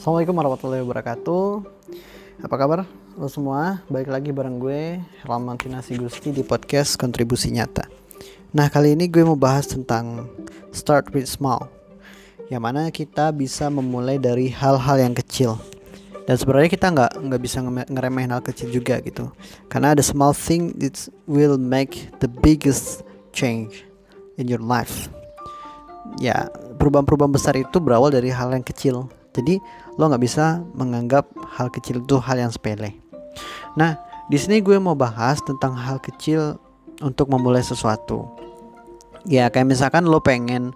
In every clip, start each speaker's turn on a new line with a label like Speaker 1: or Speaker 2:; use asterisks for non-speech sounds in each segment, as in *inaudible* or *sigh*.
Speaker 1: Assalamualaikum warahmatullahi wabarakatuh. Apa kabar lo semua? Baik lagi bareng gue Herman Tinasi Gusti di podcast Kontribusi Nyata. Nah kali ini gue mau bahas tentang Start with small Yang mana kita bisa memulai dari hal-hal yang kecil. Dan sebenarnya kita nggak nggak bisa ngeremehin hal kecil juga gitu. Karena ada small thing it will make the biggest change in your life. Ya perubahan-perubahan besar itu berawal dari hal yang kecil jadi lo nggak bisa menganggap hal kecil itu hal yang sepele. Nah, di sini gue mau bahas tentang hal kecil untuk memulai sesuatu. Ya kayak misalkan lo pengen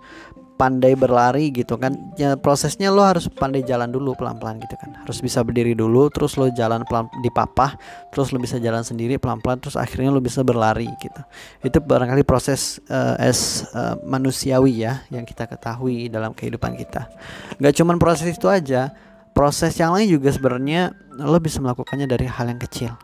Speaker 1: pandai berlari gitu kan. Ya prosesnya lo harus pandai jalan dulu pelan-pelan gitu kan. Harus bisa berdiri dulu terus lo jalan pelan di papah terus lo bisa jalan sendiri pelan-pelan terus akhirnya lo bisa berlari gitu. Itu barangkali proses uh, as uh, manusiawi ya yang kita ketahui dalam kehidupan kita. Nggak cuman proses itu aja proses yang lain juga sebenarnya lo bisa melakukannya dari hal yang kecil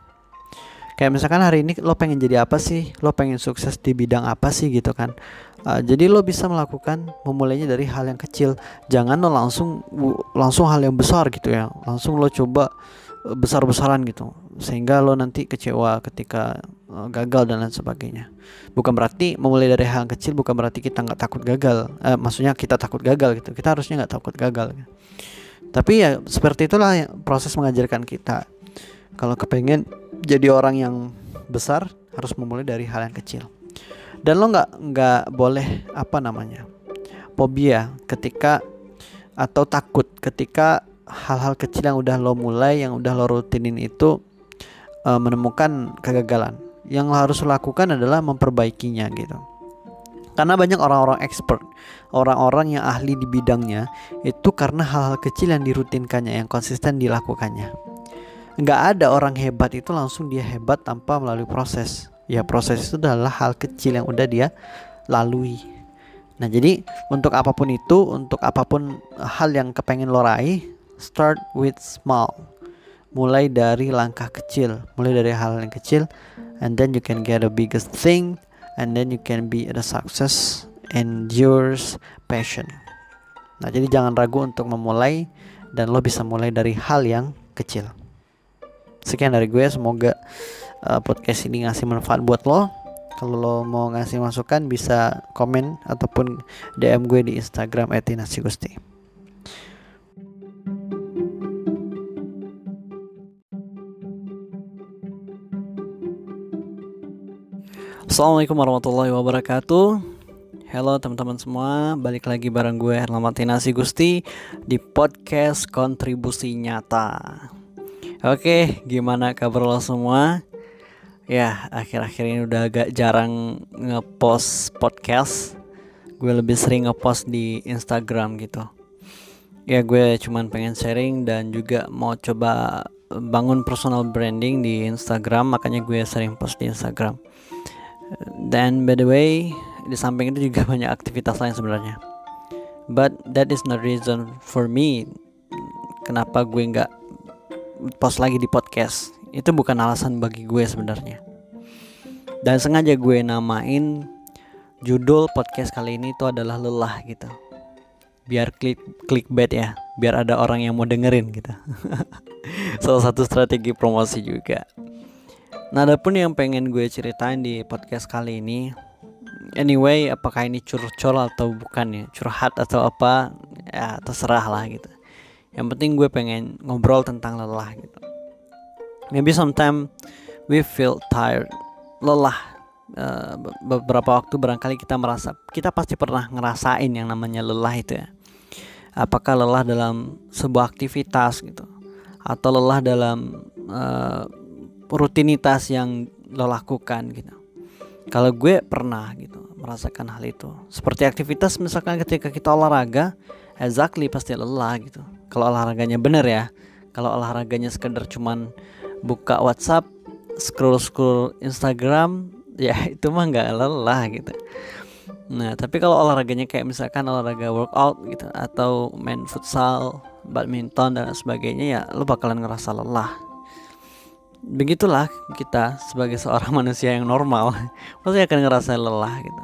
Speaker 1: kayak misalkan hari ini lo pengen jadi apa sih lo pengen sukses di bidang apa sih gitu kan Uh, jadi lo bisa melakukan memulainya dari hal yang kecil. Jangan lo langsung langsung hal yang besar gitu ya. Langsung lo coba uh, besar-besaran gitu sehingga lo nanti kecewa ketika uh, gagal dan lain sebagainya. Bukan berarti memulai dari hal yang kecil bukan berarti kita nggak takut gagal. Uh, maksudnya kita takut gagal gitu. Kita harusnya nggak takut gagal. Gitu. Tapi ya seperti itulah proses mengajarkan kita. Kalau kepengen jadi orang yang besar harus memulai dari hal yang kecil. Dan lo nggak nggak boleh apa namanya fobia ketika atau takut ketika hal-hal kecil yang udah lo mulai yang udah lo rutinin itu uh, menemukan kegagalan. Yang lo harus lakukan adalah memperbaikinya gitu. Karena banyak orang-orang expert orang-orang yang ahli di bidangnya itu karena hal-hal kecil yang dirutinkannya yang konsisten dilakukannya nggak ada orang hebat itu langsung dia hebat tanpa melalui proses. Ya proses itu adalah hal kecil yang udah dia lalui. Nah jadi untuk apa pun itu untuk apa pun hal yang kepengen lo raih start with small. Mulai dari langkah kecil. Mulai dari hal yang kecil and then you can get the biggest thing and then you can be the success and yours passion. Nah jadi jangan ragu untuk memulai dan lo bisa mulai dari hal yang kecil sekian dari gue semoga uh, podcast ini ngasih manfaat buat lo. Kalau lo mau ngasih masukan bisa komen ataupun DM gue di Instagram @inasigusti. Assalamualaikum warahmatullahi wabarakatuh. Halo teman-teman semua Balik lagi bareng gue Herlamatinasi Gusti Di podcast Kontribusi Nyata Oke gimana kabar lo semua? Ya akhir-akhir ini udah agak jarang ngepost podcast. Gue lebih sering ngepost di Instagram gitu. Ya gue cuman pengen sharing dan juga mau coba bangun personal branding di Instagram makanya gue sering post di Instagram. Dan by the way di samping itu juga *laughs* banyak aktivitas lain sebenarnya. But that is not reason for me kenapa gue nggak post lagi di podcast. Itu bukan alasan bagi gue sebenarnya. Dan sengaja gue namain judul podcast kali ini itu adalah lelah gitu. Biar klik clickbait ya. Biar ada orang yang mau dengerin gitu. *laughs* Salah satu strategi promosi juga. Nah adapun yang pengen gue ceritain di podcast kali ini anyway apakah ini curcol atau bukan ya? Curhat atau apa? Ya terserah lah gitu yang penting gue pengen ngobrol tentang lelah gitu. Maybe sometimes we feel tired lelah. Uh, beberapa waktu barangkali kita merasa kita pasti pernah ngerasain yang namanya lelah itu ya. Apakah lelah dalam sebuah aktivitas gitu atau lelah dalam uh, rutinitas yang lo lakukan gitu. Kalau gue pernah gitu merasakan hal itu. Seperti aktivitas misalkan ketika kita olahraga exactly pasti lelah gitu kalau olahraganya bener ya. Kalau olahraganya sekedar cuman buka WhatsApp scroll scroll Instagram *laughs* ya itu mah nggak lelah gitu. Nah tapi kalau olahraganya kayak misalkan olahraga workout gitu atau main futsal badminton dan sebagainya ya lo bakalan ngerasa lelah. Begitulah kita sebagai seorang *laughs* manusia yang normal. *laughs* Pasti akan ngerasa lelah gitu.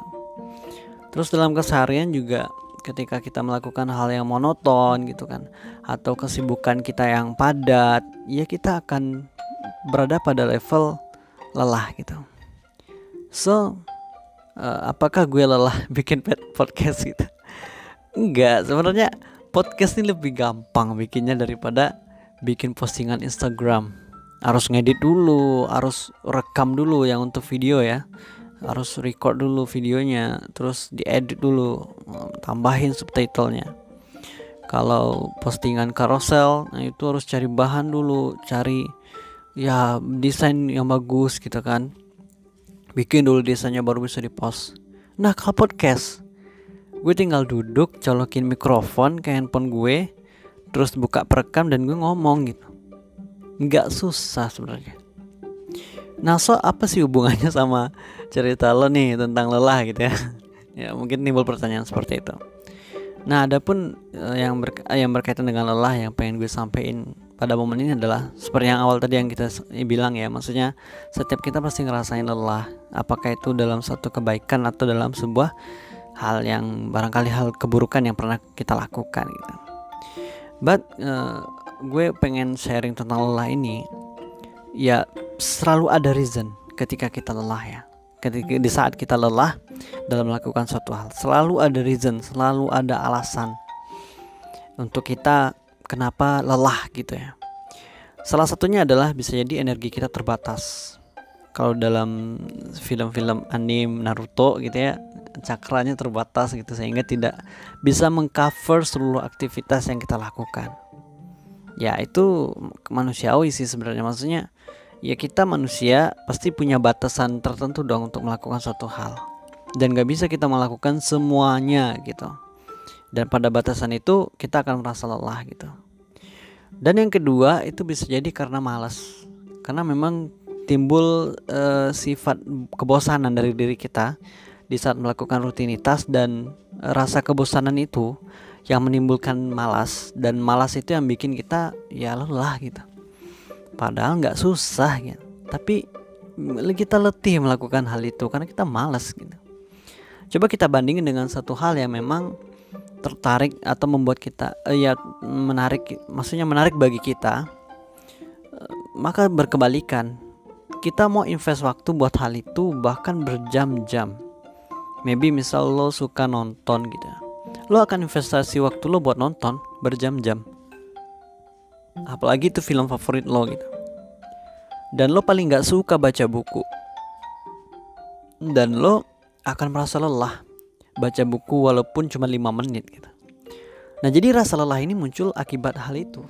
Speaker 1: Terus dalam keseharian juga ketika kita melakukan hal yang monoton gitu kan atau kesibukan kita yang padat ya kita akan berada pada level lelah gitu. So uh, apakah gue lelah *laughs* bikin podcast gitu? Enggak sebenarnya podcast ini lebih gampang bikinnya daripada bikin postingan Instagram. Harus ngedit dulu harus rekam dulu yang untuk video ya harus record dulu videonya terus diedit dulu tambahin subtitlenya. Kalau postingan carousel nah itu harus cari bahan dulu cari ya desain yang bagus gitu kan. Bikin dulu desainnya baru bisa dipost. Nah kalau podcast gue tinggal duduk colokin mikrofon ke handphone gue terus buka perekam dan gue ngomong gitu. Nggak susah sebenarnya Nah, so apa sih hubungannya sama cerita lo nih tentang lelah gitu ya? *laughs* ya mungkin timbul pertanyaan seperti itu. Nah, adapun uh, yang ber yang berkaitan dengan lelah yang pengen gue sampaikan pada momen ini adalah seperti yang awal tadi yang kita bilang ya, maksudnya setiap kita pasti ngerasain lelah, apakah itu dalam satu kebaikan atau dalam sebuah hal yang barangkali hal keburukan yang pernah kita lakukan gitu. But uh, gue pengen sharing tentang lelah ini ya selalu ada reason ketika kita lelah ya. Ketika di saat kita lelah dalam melakukan suatu hal selalu ada reason selalu ada alasan untuk kita kenapa lelah gitu ya. Salah satunya adalah bisa jadi energi kita terbatas. Kalau dalam film-film anime Naruto gitu ya cakranya terbatas gitu sehingga tidak bisa mengcover seluruh aktivitas yang kita lakukan. Ya itu manusiawi sih sebenarnya. Maksudnya ya kita manusia pasti punya batasan tertentu dong untuk melakukan suatu hal. Dan gak bisa kita melakukan semuanya gitu. Dan pada batasan itu kita akan merasa lelah gitu. Dan yang kedua itu bisa jadi karena malas. Karena memang timbul uh, sifat kebosanan dari diri kita di saat melakukan rutinitas dan rasa kebosanan itu yang menimbulkan malas. Dan malas itu yang bikin kita ya lelah gitu Padahal nggak susah gitu. Tapi kita letih melakukan hal itu karena kita malas gitu. Coba kita bandingin dengan satu hal yang memang tertarik atau membuat kita eh, ya menarik maksudnya menarik bagi kita eh, maka berkebalikan. Kita mau invest waktu buat hal itu bahkan berjam-jam. Maybe misal lo suka nonton gitu. Lo akan investasi waktu lo buat nonton berjam-jam apalagi itu film favorit lo gitu. Dan lo paling gak suka baca buku. Dan lo akan merasa lelah baca buku walaupun cuma 5 menit gitu. Nah jadi rasa lelah ini muncul akibat hal itu.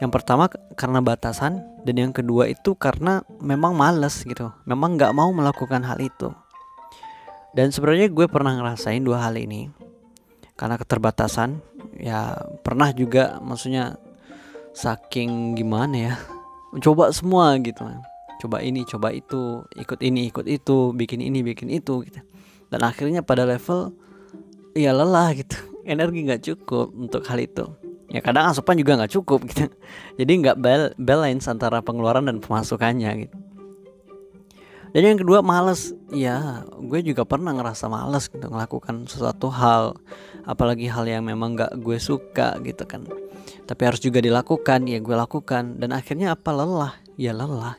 Speaker 1: Yang pertama karena batasan dan yang kedua itu karena memang males gitu. Memang gak mau melakukan hal itu. Dan sebenarnya gue pernah ngerasain dua hal ini. Karena keterbatasan ya pernah juga maksudnya saking gimana ya coba semua gitu. Coba ini coba itu ikut ini ikut itu bikin ini bikin itu gitu. Dan akhirnya pada level ya lelah gitu. *laughs* Energi nggak cukup untuk hal itu. Ya kadang asupan juga nggak cukup gitu. *laughs* Jadi nggak balance antara pengeluaran dan pemasukannya gitu dan yang kedua males. Ya gue juga pernah ngerasa males gitu melakukan sesuatu hal apalagi hal yang memang nggak gue suka gitu kan. Tapi harus juga dilakukan ya gue lakukan. Dan akhirnya apa? Lelah. Ya lelah.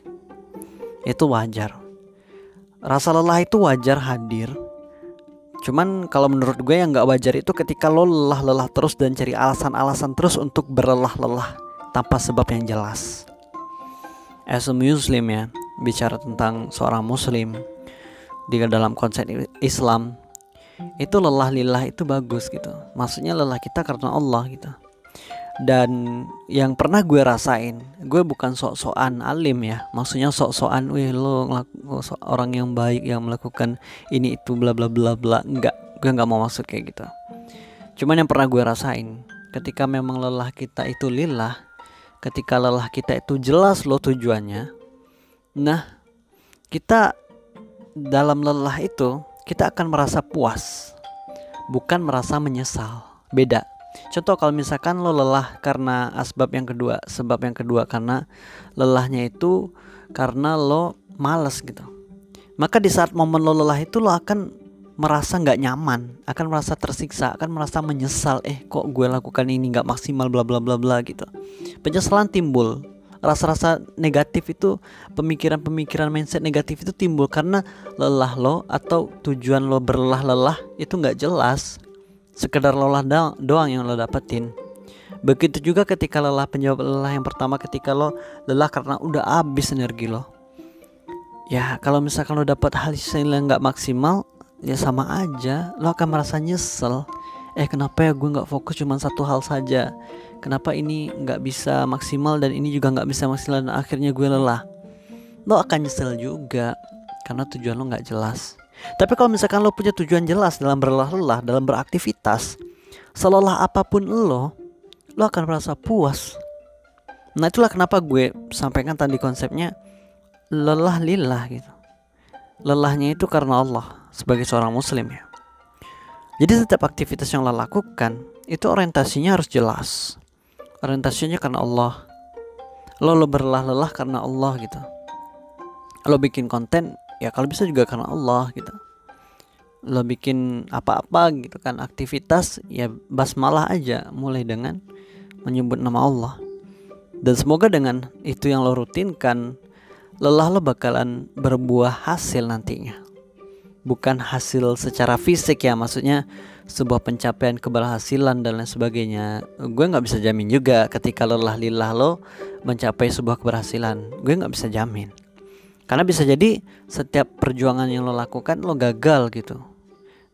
Speaker 1: Itu wajar. Rasa lelah itu wajar hadir. Cuman kalau menurut gue yang nggak wajar itu ketika lo lelah-lelah terus dan cari alasan-alasan terus untuk berlelah-lelah tanpa sebab yang jelas. As a muslim ya bicara tentang seorang muslim di dalam konsep Islam itu lelah lillah itu bagus gitu. Maksudnya lelah kita karena Allah gitu. Dan yang pernah gue rasain gue bukan sok-sokan alim ya. Maksudnya sok-sokan wih lo ngelaku, orang yang baik yang melakukan ini itu bla bla bla bla. Enggak gue nggak mau masuk kayak gitu. Cuman yang pernah gue rasain ketika memang lelah kita itu lillah ketika lelah kita itu jelas lo tujuannya nah kita dalam lelah itu kita akan merasa puas bukan merasa menyesal beda Contoh kalau misalkan lo lelah karena asbab yang kedua, sebab yang kedua karena lelahnya itu karena lo males gitu. Maka di saat momen lo lelah itu lo akan merasa nggak nyaman, akan merasa tersiksa, akan merasa menyesal. Eh, kok gue lakukan ini nggak maksimal, bla bla bla bla gitu. Penyesalan timbul, rasa-rasa negatif itu, pemikiran-pemikiran mindset negatif itu timbul karena lelah lo atau tujuan lo berlelah-lelah itu nggak jelas. Sekedar lelah doang yang lo dapetin. Begitu juga ketika lelah penjawab lelah yang pertama ketika lo lelah karena udah habis energi lo. Ya kalau misalkan lo dapat hasil yang nggak maksimal, ya sama aja lo akan merasa nyesel eh kenapa ya gue nggak fokus cuma satu hal saja? Kenapa ini nggak bisa maksimal dan ini juga nggak bisa maksimal dan akhirnya gue lelah? Lo akan nyesel juga karena tujuan lo nggak jelas. Tapi kalau misalkan lo punya tujuan jelas dalam berlelah-lelah dalam beraktivitas seolah apa pun lo lo akan merasa puas. Nah itulah kenapa gue sampaikan tadi konsepnya lelah lillah gitu. Lelahnya itu karena Allah sebagai seorang muslim ya. Jadi setiap aktivitas yang lo lakukan itu orientasinya harus jelas. Orientasinya karena Allah. Lo lo berlelah-lelah karena Allah gitu. Lo bikin konten ya kalau bisa juga karena Allah gitu. Lo bikin apa-apa gitu kan aktivitas ya basmalah aja mulai dengan menyebut nama Allah. Dan semoga dengan itu yang lo rutinkan lelah lo bakalan berbuah hasil nantinya bukan hasil secara fisik ya maksudnya sebuah pencapaian keberhasilan dan lain sebagainya. Gue nggak bisa jamin juga ketika lelah lillah lo mencapai sebuah keberhasilan. Gue nggak bisa jamin. Karena bisa jadi setiap perjuangan yang lo lakukan lo gagal gitu.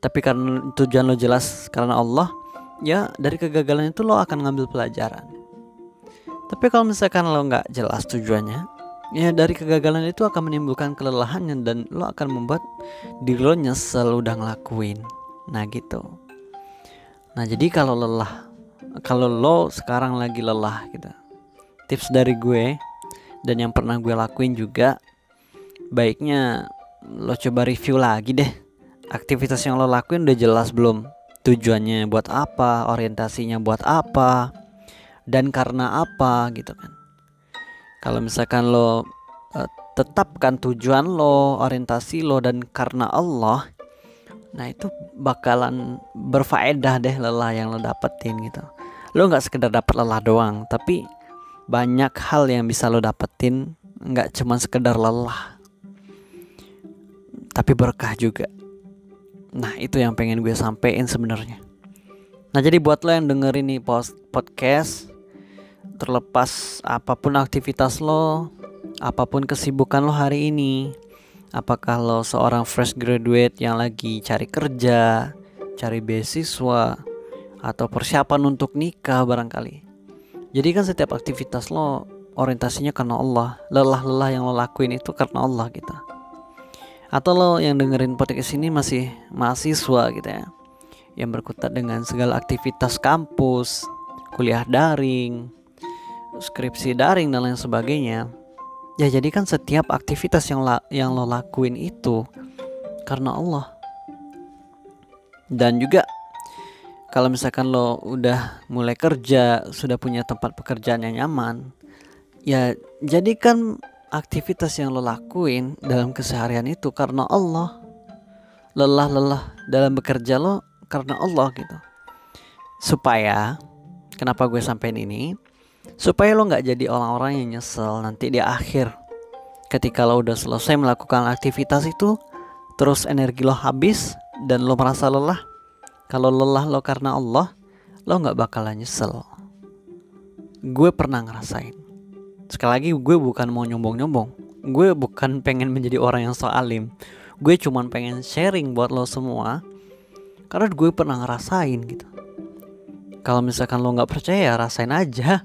Speaker 1: Tapi karena tujuan lo jelas karena Allah ya dari kegagalan itu lo akan ngambil pelajaran. Tapi kalau misalkan lo nggak jelas tujuannya ya dari kegagalan itu akan menimbulkan kelelahan dan lo akan membuat diri lo nyesel udah ngelakuin. Nah gitu. Nah jadi kalau lelah kalau lo sekarang lagi lelah gitu. Tips dari gue dan yang pernah gue lakuin juga baiknya lo coba review lagi deh. Aktivitas yang lo lakuin udah jelas belum? Tujuannya buat apa? Orientasinya buat apa? Dan karena apa? Gitu kan kalau misalkan lo uh, tetapkan tujuan lo orientasi lo dan karena Allah nah itu bakalan berfaedah deh lelah yang lo dapetin gitu. Lo nggak sekedar dapat lelah doang tapi banyak hal yang bisa lo dapetin nggak cuma sekedar lelah tapi berkah juga. Nah itu yang pengen gue sampein sebenarnya. Nah jadi buat lo yang dengerin nih podcast terlepas apa pun aktivitas lo, apa pun kesibukan lo hari ini, apakah lo seorang fresh graduate yang lagi cari kerja, cari beasiswa, atau persiapan untuk nikah barangkali. Jadi kan setiap aktivitas lo orientasinya karena Allah, lelah-lelah yang lo lakuin itu karena Allah gitu. Atau lo yang dengerin podcast ini masih mahasiswa gitu ya, yang berkutat dengan segala aktivitas kampus, kuliah daring, skripsi daring dan lain sebagainya. Ya jadi kan setiap aktivitas yang la yang lo lakuin itu karena Allah. Dan juga kalau misalkan lo udah mulai kerja sudah punya tempat pekerjaan yang nyaman ya jadikan aktivitas yang lo lakuin dalam keseharian itu karena Allah. Lelah-lelah dalam bekerja lo karena Allah gitu. Supaya kenapa gue sampein ini supaya lo nggak jadi orang-orang yang nyesel nanti di akhir. Ketika lo udah selesai melakukan aktivitas itu terus energi lo habis dan lo merasa lelah. Kalau lelah lo karena Allah lo nggak bakalan nyesel. Gue pernah ngerasain. Sekali lagi gue bukan mau nyombong-nyombong. Gue bukan pengen menjadi orang yang so alim gue cuman pengen sharing buat lo semua. Karena gue pernah ngerasain gitu. Kalau misalkan lo nggak percaya rasain aja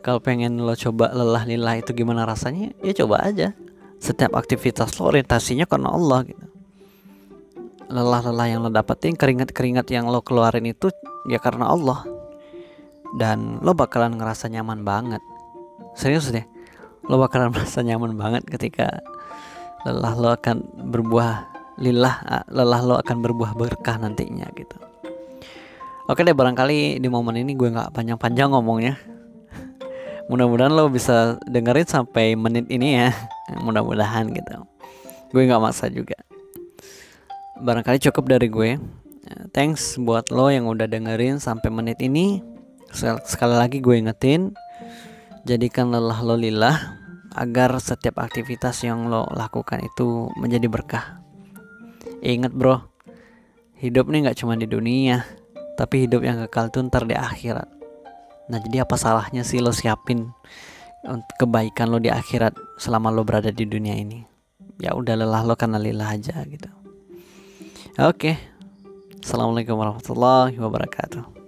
Speaker 1: kalau pengen lo coba lelah lillah itu gimana rasanya ya coba aja. Setiap aktivitas lo orientasinya karena Allah gitu. Lelah-lelah yang lo dapetin keringat-keringat yang lo keluarin itu ya karena Allah. Dan lo bakalan ngerasa nyaman banget. Serius deh lo bakalan *laughs* merasa nyaman banget ketika lelah lo akan berbuah lillah lelah lo akan berbuah berkah nantinya gitu. Oke deh barangkali di momen ini gue nggak panjang-panjang ngomongnya mudah-mudahan lo bisa dengerin sampai menit ini ya. *laughs* Mudah-mudahan gitu. Gue nggak maksa juga. Barangkali cukup dari gue. Thanks buat lo yang udah dengerin sampai menit ini. Sekali lagi gue ingetin jadikan lelah lo lillah agar setiap aktivitas yang lo lakukan itu menjadi berkah. Ingat bro hidup nih nggak cuma di dunia tapi hidup yang kekal tuh ntar di akhirat nah jadi apa salahnya sih lo siapin kebaikan lo di akhirat selama lo berada di dunia ini? Ya udah lelah lo karena lelah aja gitu. Oke. Assalamualaikum warahmatullahi wabarakatuh